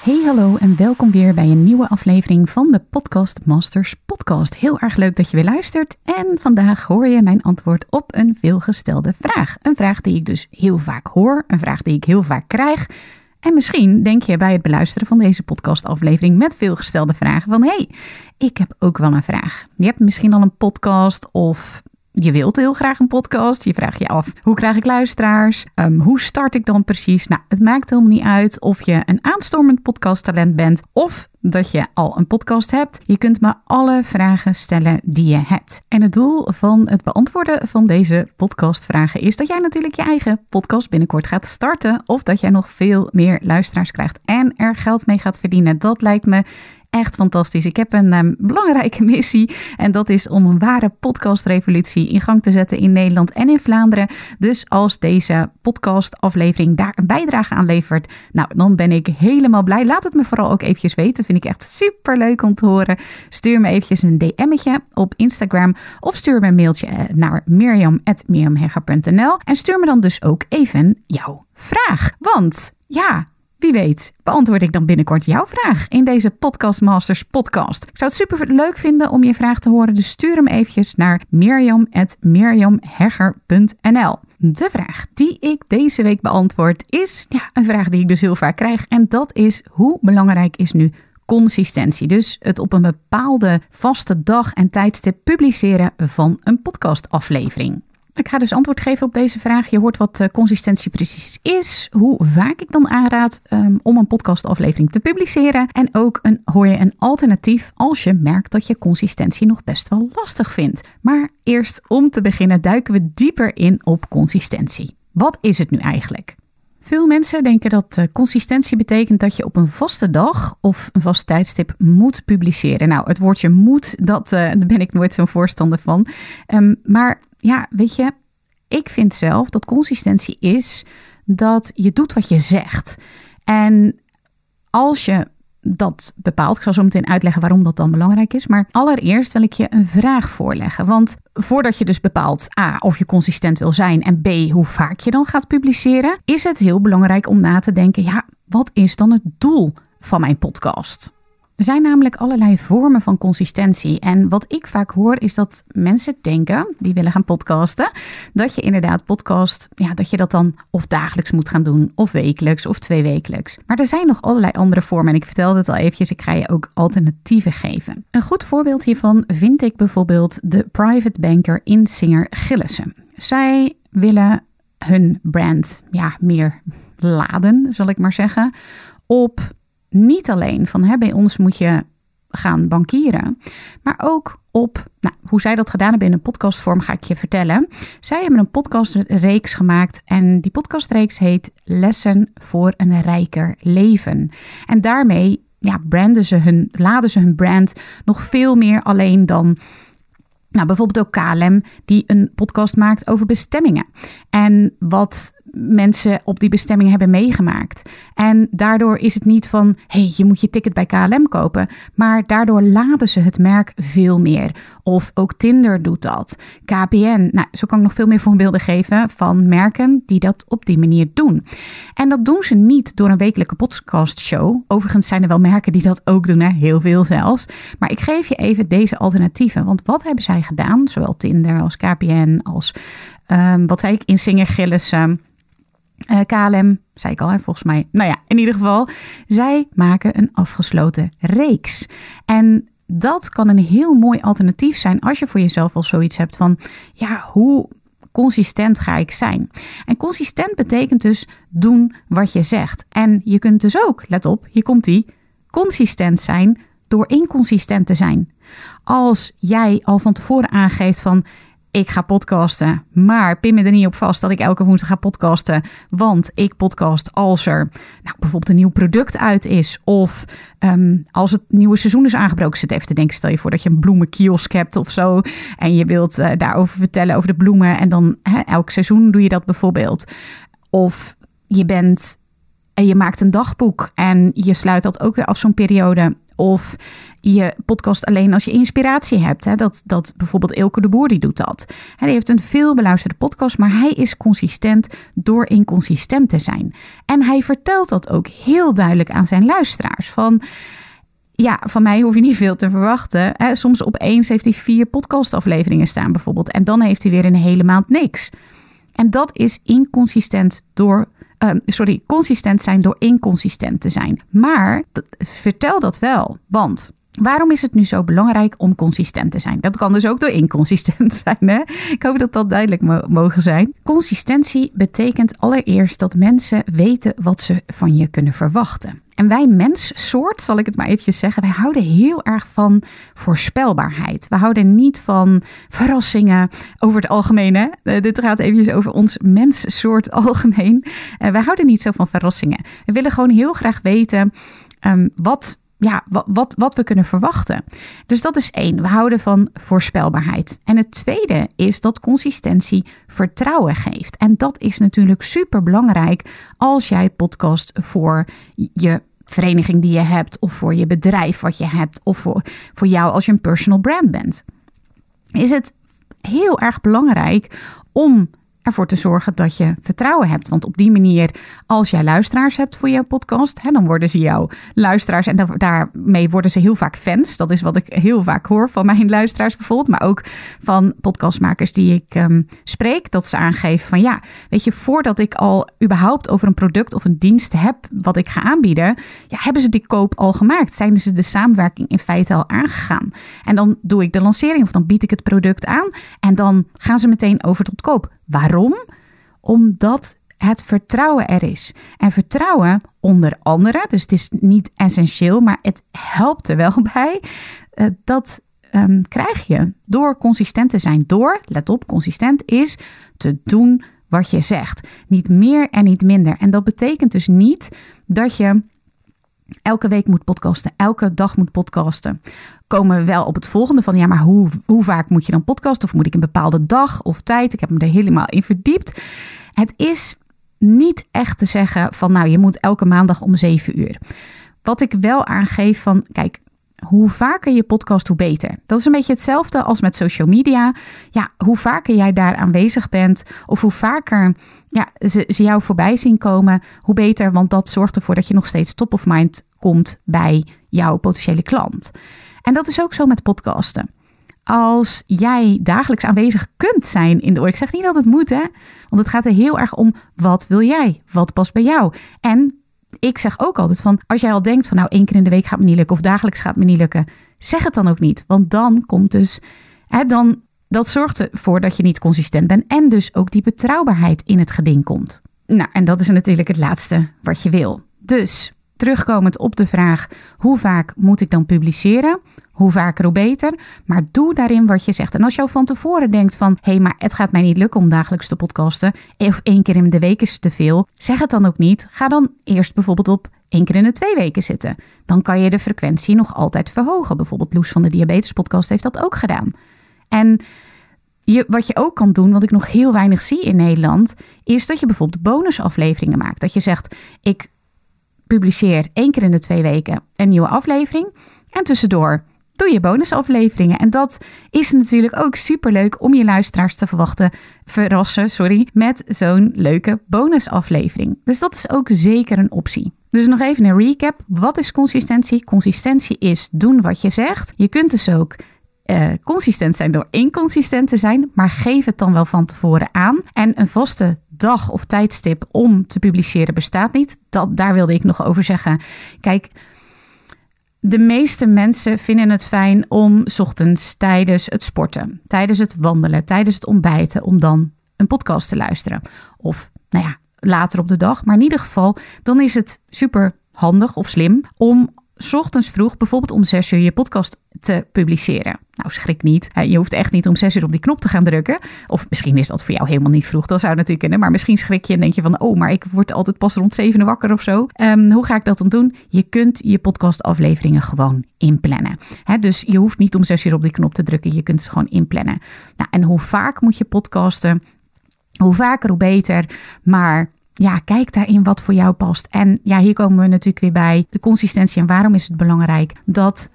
Hey hallo en welkom weer bij een nieuwe aflevering van de Podcast Masters podcast. Heel erg leuk dat je weer luistert en vandaag hoor je mijn antwoord op een veelgestelde vraag. Een vraag die ik dus heel vaak hoor, een vraag die ik heel vaak krijg. En misschien denk je bij het beluisteren van deze podcastaflevering met veelgestelde vragen van hey, ik heb ook wel een vraag. Je hebt misschien al een podcast of je wilt heel graag een podcast. Je vraagt je af, hoe krijg ik luisteraars? Um, hoe start ik dan precies? Nou, het maakt helemaal niet uit of je een aanstormend podcasttalent bent of dat je al een podcast hebt. Je kunt me alle vragen stellen die je hebt. En het doel van het beantwoorden van deze podcastvragen is dat jij natuurlijk je eigen podcast binnenkort gaat starten of dat jij nog veel meer luisteraars krijgt en er geld mee gaat verdienen. Dat lijkt me echt fantastisch. Ik heb een um, belangrijke missie en dat is om een ware podcastrevolutie in gang te zetten in Nederland en in Vlaanderen. Dus als deze podcastaflevering daar een bijdrage aan levert, nou dan ben ik helemaal blij. Laat het me vooral ook eventjes weten. Vind ik echt super leuk om te horen. Stuur me eventjes een DM'tje op Instagram of stuur me een mailtje eh, naar miriam.miriamhegger.nl en stuur me dan dus ook even jouw vraag. Want ja, wie weet, beantwoord ik dan binnenkort jouw vraag in deze Podcast Masters podcast. Ik zou het super leuk vinden om je vraag te horen, dus stuur hem eventjes naar mirjam.mirjamhegger.nl. De vraag die ik deze week beantwoord is ja, een vraag die ik dus heel vaak krijg en dat is hoe belangrijk is nu consistentie. Dus het op een bepaalde vaste dag en tijdstip publiceren van een podcastaflevering. Ik ga dus antwoord geven op deze vraag. Je hoort wat consistentie precies is, hoe vaak ik dan aanraad um, om een podcastaflevering te publiceren. En ook een, hoor je een alternatief als je merkt dat je consistentie nog best wel lastig vindt. Maar eerst om te beginnen duiken we dieper in op consistentie. Wat is het nu eigenlijk? Veel mensen denken dat uh, consistentie betekent dat je op een vaste dag of een vast tijdstip moet publiceren. Nou, het woordje moet, dat, uh, daar ben ik nooit zo'n voorstander van. Um, maar ja, weet je, ik vind zelf dat consistentie is dat je doet wat je zegt. En als je dat bepaalt, ik zal zo meteen uitleggen waarom dat dan belangrijk is, maar allereerst wil ik je een vraag voorleggen. Want voordat je dus bepaalt A, of je consistent wil zijn en B, hoe vaak je dan gaat publiceren, is het heel belangrijk om na te denken, ja, wat is dan het doel van mijn podcast? Er zijn namelijk allerlei vormen van consistentie. En wat ik vaak hoor is dat mensen denken, die willen gaan podcasten, dat je inderdaad podcast, ja, dat je dat dan of dagelijks moet gaan doen, of wekelijks, of tweewekelijks. Maar er zijn nog allerlei andere vormen. En ik vertelde het al eventjes, ik ga je ook alternatieven geven. Een goed voorbeeld hiervan vind ik bijvoorbeeld de private banker Insinger Gillissen. Zij willen hun brand ja, meer laden, zal ik maar zeggen, op niet alleen van hè, bij ons moet je gaan bankieren. Maar ook op nou, hoe zij dat gedaan hebben in een podcastvorm, ga ik je vertellen. Zij hebben een podcastreeks gemaakt en die podcastreeks heet Lessen voor een rijker leven. En daarmee ja, branden ze hun, laden ze hun brand nog veel meer alleen dan nou, bijvoorbeeld ook KLM, die een podcast maakt over bestemmingen. En wat mensen op die bestemming hebben meegemaakt. En daardoor is het niet van, hey, je moet je ticket bij KLM kopen, maar daardoor laden ze het merk veel meer. Of ook Tinder doet dat. KPN, nou, zo kan ik nog veel meer voorbeelden geven van merken die dat op die manier doen. En dat doen ze niet door een wekelijke podcastshow. Overigens zijn er wel merken die dat ook doen, hè? heel veel zelfs. Maar ik geef je even deze alternatieven. Want wat hebben zij gedaan, zowel Tinder als KPN als um, wat zei ik, Insinger Gillissen uh, KLM, zei ik al, volgens mij. Nou ja, in ieder geval, zij maken een afgesloten reeks. En dat kan een heel mooi alternatief zijn als je voor jezelf al zoiets hebt van, ja, hoe consistent ga ik zijn? En consistent betekent dus doen wat je zegt. En je kunt dus ook, let op, hier komt die, consistent zijn door inconsistent te zijn. Als jij al van tevoren aangeeft van ik ga podcasten. Maar pin me er niet op vast dat ik elke woensdag ga podcasten. Want ik podcast als er nou, bijvoorbeeld een nieuw product uit is. Of ehm, als het nieuwe seizoen is aangebroken. Zit even te denken, stel je voor dat je een bloemenkiosk hebt of zo. En je wilt uh, daarover vertellen over de bloemen. En dan elk seizoen doe je dat bijvoorbeeld. Of je bent en je maakt een dagboek. En je sluit dat ook weer af zo'n periode. Of je podcast alleen als je inspiratie hebt. Hè? Dat, dat bijvoorbeeld Elke de Boer die doet dat. Hij heeft een veel beluisterde podcast, maar hij is consistent door inconsistent te zijn. En hij vertelt dat ook heel duidelijk aan zijn luisteraars. Van ja, van mij hoef je niet veel te verwachten. Hè? Soms opeens heeft hij vier podcastafleveringen staan bijvoorbeeld. En dan heeft hij weer een hele maand niks. En dat is inconsistent door uh, sorry, consistent zijn door inconsistent te zijn. Maar vertel dat wel, want Waarom is het nu zo belangrijk om consistent te zijn? Dat kan dus ook door inconsistent zijn. Hè? Ik hoop dat dat duidelijk mogen zijn. Consistentie betekent allereerst dat mensen weten wat ze van je kunnen verwachten. En wij menssoort, zal ik het maar eventjes zeggen, wij houden heel erg van voorspelbaarheid. We houden niet van verrassingen over het algemeen. Hè? Uh, dit gaat eventjes over ons menssoort algemeen. Uh, wij houden niet zo van verrassingen. We willen gewoon heel graag weten um, wat ja, wat, wat we kunnen verwachten. Dus dat is één. We houden van voorspelbaarheid. En het tweede is dat consistentie vertrouwen geeft. En dat is natuurlijk super belangrijk als jij podcast voor je vereniging die je hebt, of voor je bedrijf wat je hebt, of voor, voor jou als je een personal brand bent. Is het heel erg belangrijk om ervoor te zorgen dat je vertrouwen hebt. Want op die manier, als jij luisteraars hebt voor jouw podcast, hè, dan worden ze jouw luisteraars en daarmee worden ze heel vaak fans. Dat is wat ik heel vaak hoor van mijn luisteraars bijvoorbeeld, maar ook van podcastmakers die ik um, spreek. Dat ze aangeven van ja, weet je, voordat ik al überhaupt over een product of een dienst heb wat ik ga aanbieden, ja, hebben ze die koop al gemaakt? Zijn ze de samenwerking in feite al aangegaan? En dan doe ik de lancering of dan bied ik het product aan en dan gaan ze meteen over tot koop. Waarom? Omdat het vertrouwen er is. En vertrouwen onder andere, dus het is niet essentieel, maar het helpt er wel bij. Uh, dat um, krijg je door consistent te zijn. Door, let op, consistent is te doen wat je zegt. Niet meer en niet minder. En dat betekent dus niet dat je elke week moet podcasten, elke dag moet podcasten. Komen we wel op het volgende van ja, maar hoe, hoe vaak moet je dan podcasten? Of moet ik een bepaalde dag of tijd? Ik heb me er helemaal in verdiept. Het is niet echt te zeggen van nou, je moet elke maandag om zeven uur. Wat ik wel aangeef van kijk, hoe vaker je podcast, hoe beter. Dat is een beetje hetzelfde als met social media. Ja, hoe vaker jij daar aanwezig bent, of hoe vaker ja, ze, ze jou voorbij zien komen, hoe beter. Want dat zorgt ervoor dat je nog steeds top of mind komt bij jouw potentiële klant. En dat is ook zo met podcasten. Als jij dagelijks aanwezig kunt zijn in de oor. Ik zeg niet dat het moet, hè? Want het gaat er heel erg om wat wil jij? Wat past bij jou? En ik zeg ook altijd van, als jij al denkt van nou één keer in de week gaat me niet lukken of dagelijks gaat me niet lukken, zeg het dan ook niet. Want dan komt dus, hè, dan, dat zorgt ervoor dat je niet consistent bent en dus ook die betrouwbaarheid in het geding komt. Nou, en dat is natuurlijk het laatste wat je wil. Dus terugkomend op de vraag: hoe vaak moet ik dan publiceren? Hoe vaker, hoe beter. Maar doe daarin wat je zegt. En als je van tevoren denkt van... hé, hey, maar het gaat mij niet lukken om dagelijks te podcasten... of één keer in de week is te veel... zeg het dan ook niet. Ga dan eerst bijvoorbeeld op één keer in de twee weken zitten. Dan kan je de frequentie nog altijd verhogen. Bijvoorbeeld Loes van de Diabetes Podcast heeft dat ook gedaan. En je, wat je ook kan doen, wat ik nog heel weinig zie in Nederland... is dat je bijvoorbeeld bonusafleveringen maakt. Dat je zegt, ik publiceer één keer in de twee weken een nieuwe aflevering... en tussendoor doe je bonusafleveringen. En dat is natuurlijk ook superleuk om je luisteraars te verwachten, verrassen, sorry, met zo'n leuke bonusaflevering. Dus dat is ook zeker een optie. Dus nog even een recap. Wat is consistentie? Consistentie is doen wat je zegt. Je kunt dus ook uh, consistent zijn door inconsistent te zijn, maar geef het dan wel van tevoren aan. En een vaste dag of tijdstip om te publiceren bestaat niet. Dat, daar wilde ik nog over zeggen. Kijk, de meeste mensen vinden het fijn om ochtends tijdens het sporten, tijdens het wandelen, tijdens het ontbijten, om dan een podcast te luisteren. Of nou ja, later op de dag. Maar in ieder geval, dan is het super handig of slim om ochtends vroeg, bijvoorbeeld om 6 uur, je podcast te publiceren. Nou, schrik niet. Je hoeft echt niet om 6 uur op die knop te gaan drukken. Of misschien is dat voor jou helemaal niet vroeg. Dat zou natuurlijk kunnen. Maar misschien schrik je en denk je van... oh, maar ik word altijd pas rond 7 uur wakker of zo. Um, hoe ga ik dat dan doen? Je kunt je podcastafleveringen gewoon inplannen. Dus je hoeft niet om 6 uur op die knop te drukken. Je kunt het gewoon inplannen. Nou, en hoe vaak moet je podcasten? Hoe vaker, hoe beter. Maar ja, kijk daarin wat voor jou past. En ja, hier komen we natuurlijk weer bij de consistentie. En waarom is het belangrijk dat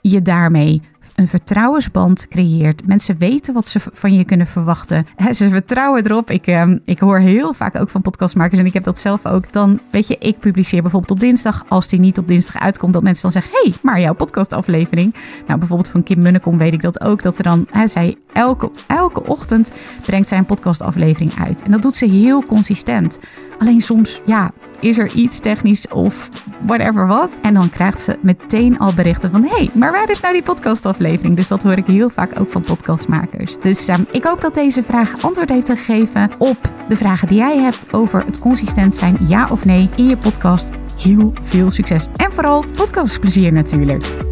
je daarmee een vertrouwensband creëert. Mensen weten wat ze van je kunnen verwachten. ze vertrouwen erop. Ik, ehm, ik hoor heel vaak ook van podcastmakers en ik heb dat zelf ook. Dan weet je, ik publiceer bijvoorbeeld op dinsdag. Als die niet op dinsdag uitkomt, dat mensen dan zeggen: hey, maar jouw podcastaflevering. Nou, bijvoorbeeld van Kim Munnekom weet ik dat ook. Dat er dan, hij zij elke, elke ochtend brengt zij een podcastaflevering uit. En dat doet ze heel consistent. Alleen soms, ja, is er iets technisch of whatever wat. En dan krijgt ze meteen al berichten van... hé, hey, maar waar is nou die podcastaflevering? Dus dat hoor ik heel vaak ook van podcastmakers. Dus um, ik hoop dat deze vraag antwoord heeft gegeven op de vragen die jij hebt... over het consistent zijn, ja of nee, in je podcast. Heel veel succes en vooral podcastplezier natuurlijk.